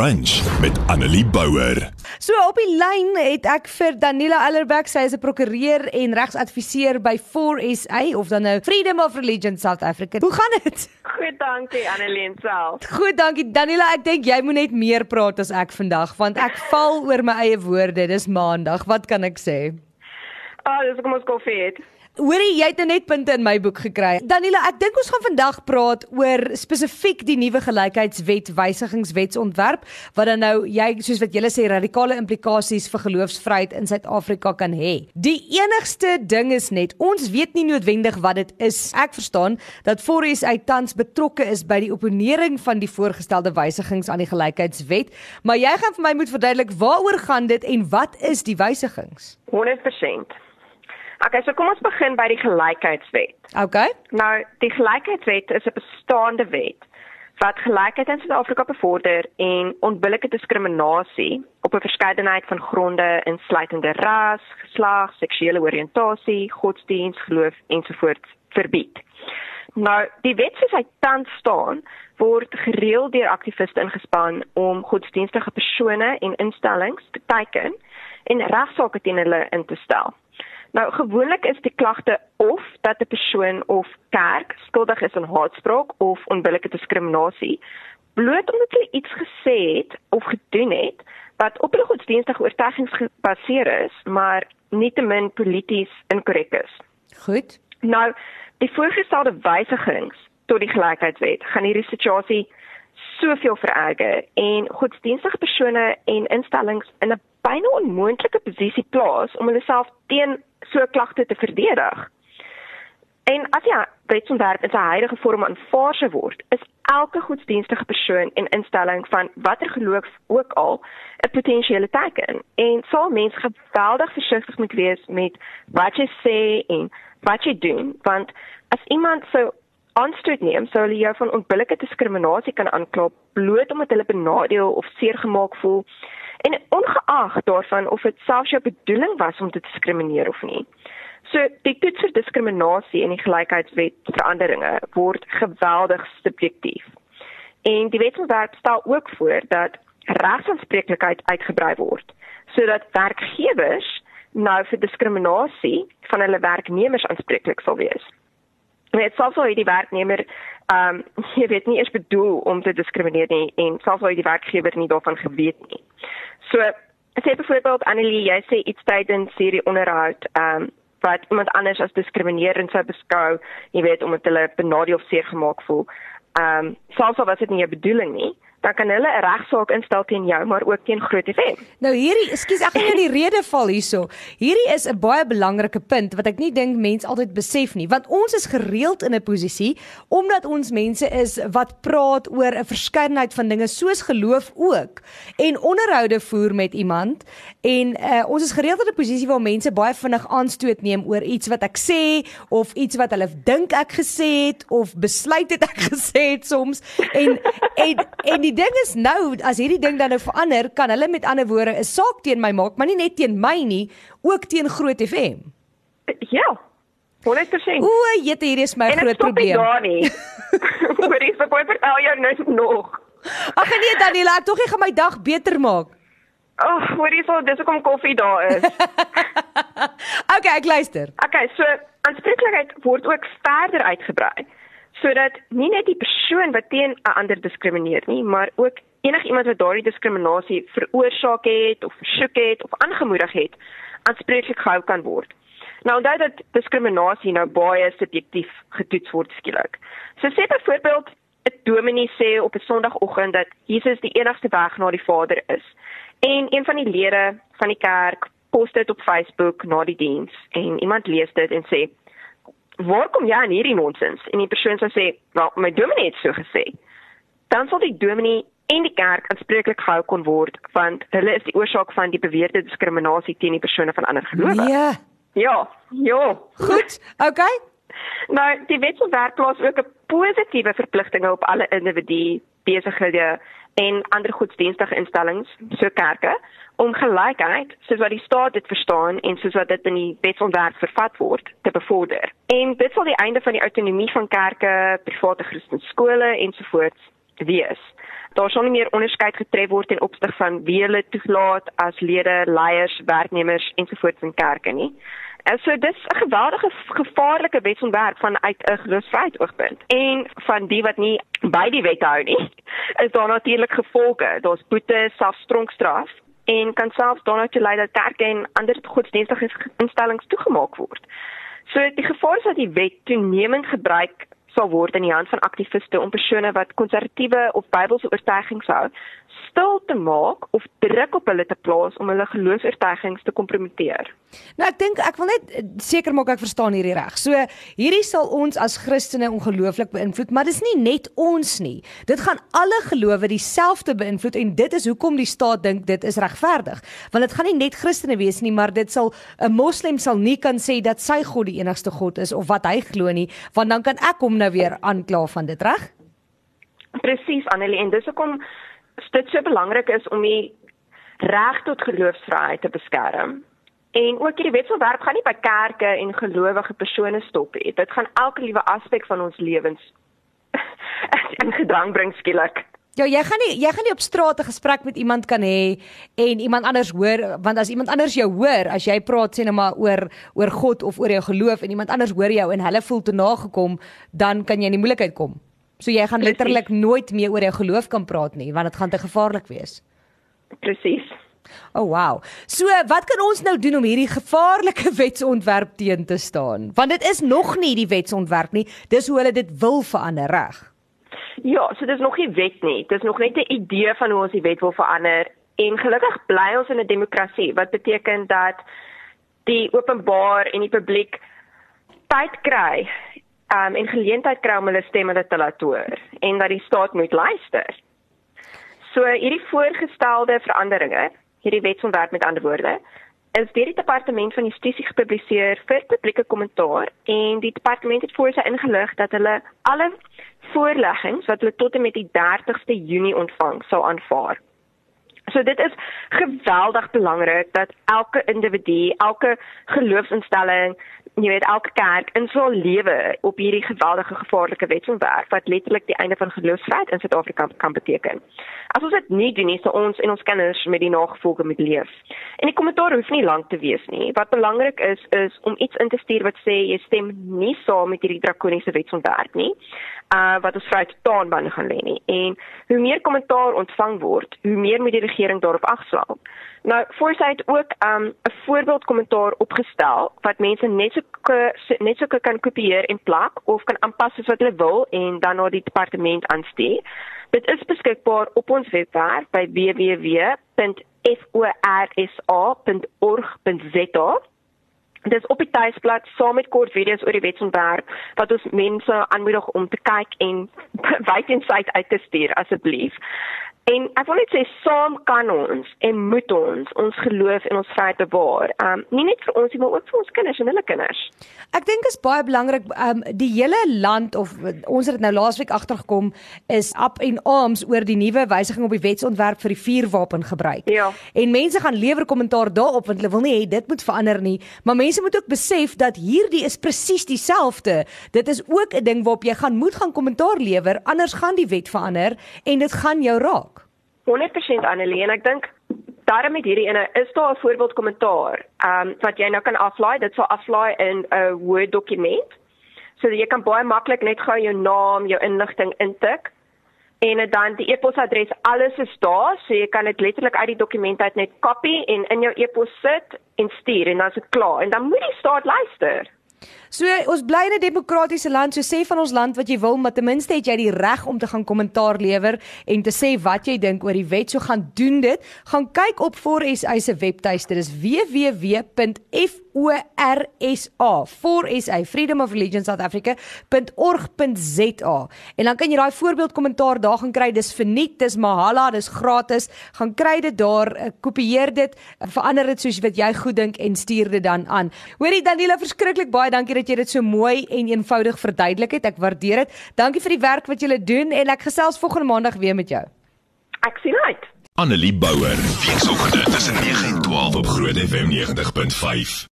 Brunch met Annelie Bouwer. So op die lyn het ek vir Danila Ellerbeck, sy is 'n prokureur en regsadviseur by 4SA of dan nou Freedom of Religion South Africa. Hoe gaan dit? Goed, dankie Annelien self. Goed, dankie Danila. Ek dink jy moet net meer praat as ek vandag want ek val oor my eie woorde. Dis maandag. Wat kan ek sê? Ah, oh, dis kom ons koffie het. Hoorie, jy het nou net punte in my boek gekry. Danila, ek dink ons gaan vandag praat oor spesifiek die nuwe gelykheidswet wysigingswetsontwerp wat dan nou jy soos wat julle sê radikale implikasies vir geloofsvryheid in Suid-Afrika kan hê. Die enigste ding is net ons weet nie noodwendig wat dit is. Ek verstaan dat Forres uit tans betrokke is by die opponering van die voorgestelde wysigings aan die gelykheidswet, maar jy gaan vir my moet verduidelik waaroor gaan dit en wat is die wysigings? 100%. Okay, so kom ons begin by die gelykheidswet. Okay. Nou, die gelykheidswet is 'n bestaande wet wat gelykheid in Suid-Afrika bevorder en onbillike diskriminasie op 'n verskeidenheid van gronde insluitende ras, geslag, seksuele oriëntasie, godsdiens, geloof ensovoorts verbied. Nou, die wet soos hy tans staan, word gereeld deur aktiviste ingespan om godsdienstige persone en instellings te teiken en regsaake teen hulle in te stel. Nou gewoonlik is die klagte of dat 'n persoon of kerk skuldig is aan haatspraak of onbillike diskriminasie bloot omdat hulle iets gesê het of gedoen het wat op hulle godsdienstige oortuigings gebaseer is, maar nietemin polities inkorrek is. Goed. Nou, die voorgestelde wysigings tot die gelykheidswet gaan hierdie situasie soveel vererger en godsdienstige persone en instellings in 'n byna onmoontlike posisie plaas om hulle self teen so klagte te verdedig. En as ja, wetsontwerp in sy huidige vorm aanvaar sou word, is elke godsdienstige persoon en instelling van watter geloof ook al 'n potensiële teken. En sal mens geweldig versigtig moet wees met wat jy sê en wat jy doen, want as iemand so aanstoot neem, sou hulle jou van onbillike diskriminasie kan aankla bloot omdat hulle benadeel of seergemaak voel en ongeag daarvan of dit selfs jou bedoeling was om te diskrimineer of nie. So die toets vir diskriminasie in die gelykheidswet veranderinge word geweldig subjektief. En die wetsontwerp stel ook voor dat regsaanspreeklikheid uitgebrei word sodat werkgewers nou vir diskriminasie van hulle werknemers aanspreeklik sal wees. Net selfs al die werknemer ehm um, jy weet nie eens bedoel om te diskrimineer nie en selfs al die werkgewer nie daarvan geweet nie. So, sê byvoorbeeld Annelie, jy sê iets tydens hierdie onderhoud, ehm um, wat iemand anders as diskriminerend sou beskou, jy weet omdat hulle benadeel of seer gemaak voel. Ehm um, selfs al was dit nie 'n bedoeling nie, dan kan hulle 'n regsaak instel teen jou maar ook teen Groot FM. Nou hierdie, ekskuus, ek gaan jou die rede val hierso. Hierdie is 'n baie belangrike punt wat ek nie dink mense altyd besef nie, want ons is gereeld in 'n posisie omdat ons mense is wat praat oor 'n verskeidenheid van dinge soos geloof ook en onderhoude voer met iemand en uh, ons is gereeld in 'n posisie waar mense baie vinnig aanstoot neem oor iets wat ek sê of iets wat hulle dink ek gesê het of besluit het ek gesê het soms en en en die die ding is nou as hierdie ding dan nou verander, kan hulle met ander woorde 'n saak teen my maak, maar nie net teen my nie, ook teen Groot FM. Ja. 100%. O, jette, hierdie is my en groot probleem. Ja nee. Maar ek sê vertel jou net nog. Ag nee, Daniela, ek tog jy gaan my dag beter maak. Ag, oh, hoorie so, dis hoekom koffie daar is. okay, ek luister. Okay, so aanspreeklikheid word ook verder uitgebrei sodat nie net die persoon wat teen 'n ander diskrimineer nie, maar ook enigiemand wat daardie diskriminasie veroorsaak het of versoek het of aangemoedig het, aanspreeklik gehou kan word. Nou onthou dat diskriminasie nou baie subjektief getoets word skielik. So sê byvoorbeeld 'n dominee sê op 'n Sondagoggend dat Jesus die enigste weg na die Vader is. En een van die lede van die kerk post dit op Facebook na die diens en iemand lees dit en sê waar kom jy aan hierdie nonsens? En die persoon sê sê, "Wel, my dominee het so gesê." Dan sal die dominee en die kerk aanspreeklik gehou kon word want hulle is die oorsaak van die beweerde diskriminasie teen die persone van ander gelowe. Nee. Ja, ja. Goed. Okay. Nou, die wetsontwerp plaas ook 'n positiewe verpligtinge op alle individue, besighede en ander godsdienstige instellings, so kerke, om gelykheid soos wat die staat dit verstaan en soos wat dit in die wetsontwerp vervat word te bevorder. En dit sal die einde van die autonomie van kerke, private Christelike skole ensovoorts wees. Daar sal nie meer onderskeid getref word ten opsigte van wie hulle toelaat as lede, leiers, werknemers ensovoorts in kerke nie. En so dis 'n geweldige gevaarlike wetsontwerp vanuit 'n geloofsvryheidsoogpunt. En van die wat nie by die wet hou nie, is daar natuurlik gevolge. Daar's boete, selfs tronkstraf en kan selfs daarna toe lei dat kerke en ander godsdienstige instellings toegemaak word. So die gevaar is dat die wet toenemend gebruik sal word in die hand van aktiviste om persone wat konservatiewe of Bybelse oortuigings hou, stil te maak of druk op hulle te plaas om hulle geloofs-oortuigings te kompromiteer. Nou ek dink ek wil net eh, seker maak ek verstaan hierdie reg. So hierdie sal ons as Christene ongelooflik beïnvloed, maar dis nie net ons nie. Dit gaan alle gelowe dieselfde beïnvloed en dit is hoekom die staat dink dit is regverdig. Want dit gaan nie net Christene wees nie, maar dit sal 'n moslim sal nie kan sê dat sy God die enigste God is of wat hy glo nie, want dan kan ek hom nou weer aankla van dit, reg? Presies, Annelie, en dis hoekom dit so belangrik is om die reg tot geloofsvryheid te beskerm. En ook hierdie wetsontwerp gaan nie by kerke en gelowige persone stop nie. Dit gaan elke liewe aspek van ons lewens in gedrang bring skielik. Ja, jy gaan nie jy gaan nie op straat 'n gesprek met iemand kan hê en iemand anders hoor want as iemand anders jou hoor as jy praat sê net maar oor oor God of oor jou geloof en iemand anders hoor jou en hulle voel te nagekom, dan kan jy in die moeilikheid kom. So jy gaan letterlik nooit meer oor jou geloof kan praat nie want dit gaan te gevaarlik wees. Presies. Oh wow. So wat kan ons nou doen om hierdie gevaarlike wetsontwerp teen te staan? Want dit is nog nie die wetsontwerp nie. Dis hoe hulle dit wil verander, reg? Ja, so dis nog nie wet nie. Dis nog net 'n idee van hoe ons die wet wil verander. En gelukkig bly ons in 'n demokrasie wat beteken dat die openbaar en die publiek tyd kry um, en geleentheid kry om hulle stemme te laat hoor en dat die staat moet luister. So hierdie voorgestelde veranderinge, hierdie wetsontwerp met ander woorde, is deur die departement van justisie gepubliseer vir publieke kommentaar en die departement het voor sy ingelig dat hulle alle voorleggings wat hulle tot en met die 30ste Junie ontvang sou aanvaar. So dit is geweldig belangrik dat elke individu, elke geloofsinstelling, jy weet elke kerk in sou lewe op hierdie geweldige gevaarlike wetsontwerp wat letterlik die einde van geloofsvryheid in Suid-Afrika kan beteken. As ons dit nie doen nie, sal ons en ons kinders met die nagevolge moet leef. En die kommentaar hoef nie lank te wees nie. Wat belangrik is is om iets in te stuur wat sê jy stem nie saam met hierdie drakoniese wetsontwerp nie. Uh wat ons vryheid taanbande gaan lê nie. En hoe meer kommentaar ontvang word, hoe meer moet die regering daarop agslaan. Nou, Foresight ook um 'n voorbeeld kommentaar opgestel wat mense net so net so kan kopieer en plak of kan aanpas soos wat hulle wil en dan na die departement aanstuur. Dit is beskikbaar op ons webwerf by www.forsa.org.za. Dit is op die tuisblad saam met kort video's oor die wetsontwerp wat ons mense aanmoedig om te kyk en wyd en wyd uit te stuur asseblief. En ek wil net sê saam kan ons en moet ons ons geloof en ons vryheid bewaar. Um nie net vir ons nie, maar ook vir ons kinders en hulle kinders. Ek dink is baie belangrik um die hele land of ons het dit nou laasweek agtergekom is up en arms oor die nuwe wysiging op die wetsontwerp vir die vuurwapen gebruik. Ja. En mense gaan lewer kommentaar daarop want hulle wil nie hê dit moet verander nie, maar mense moet ook besef dat hierdie is presies dieselfde. Dit is ook 'n ding waarop jy gaan moet gaan kommentaar lewer anders gaan die wet verander en dit gaan jou raak. 100% Annelie en ek dink daarom met hierdie ene is daar 'n voorbeeld kommentaar um, wat jy nou kan aflaai? Dit sal aflaai in 'n Word dokument sodat jy kan baie maklik net gou jou naam, jou inligting intik en dan die e-posadres alles is daar so jy kan dit letterlik uit die dokument uit net kopie en in jou e-pos sit en stuur en dan is dit klaar. En dan moet jy staat luister So ons bly in 'n demokratiese land, so sê van ons land wat jy wil, maar ten minste het jy die reg om te gaan kommentaar lewer en te sê wat jy dink oor die wet. So gaan doen dit. Gaan kyk op 4SA se webtuiste. Dis www.forsa for SA Freedom of Religion South Africa.org.za. En dan kan jy daai voorbeeld kommentaar daar gaan kry. Dis verniet, dis mahala, dis gratis. Gaan kry dit daar, eh, kopieer dit, verander dit soos wat jy goed dink en stuur dit dan aan. Hoorie Danila, verskriklik baie dankie dat jy dit so mooi en eenvoudig verduidelik het. Ek waardeer dit. Dankie vir die werk wat jy doen en ek gesels volgende maandag weer met jou. Ek sien uit. Annelie Bouwer, weekoggend tussen 9 en 12 op Groot FM 90.5.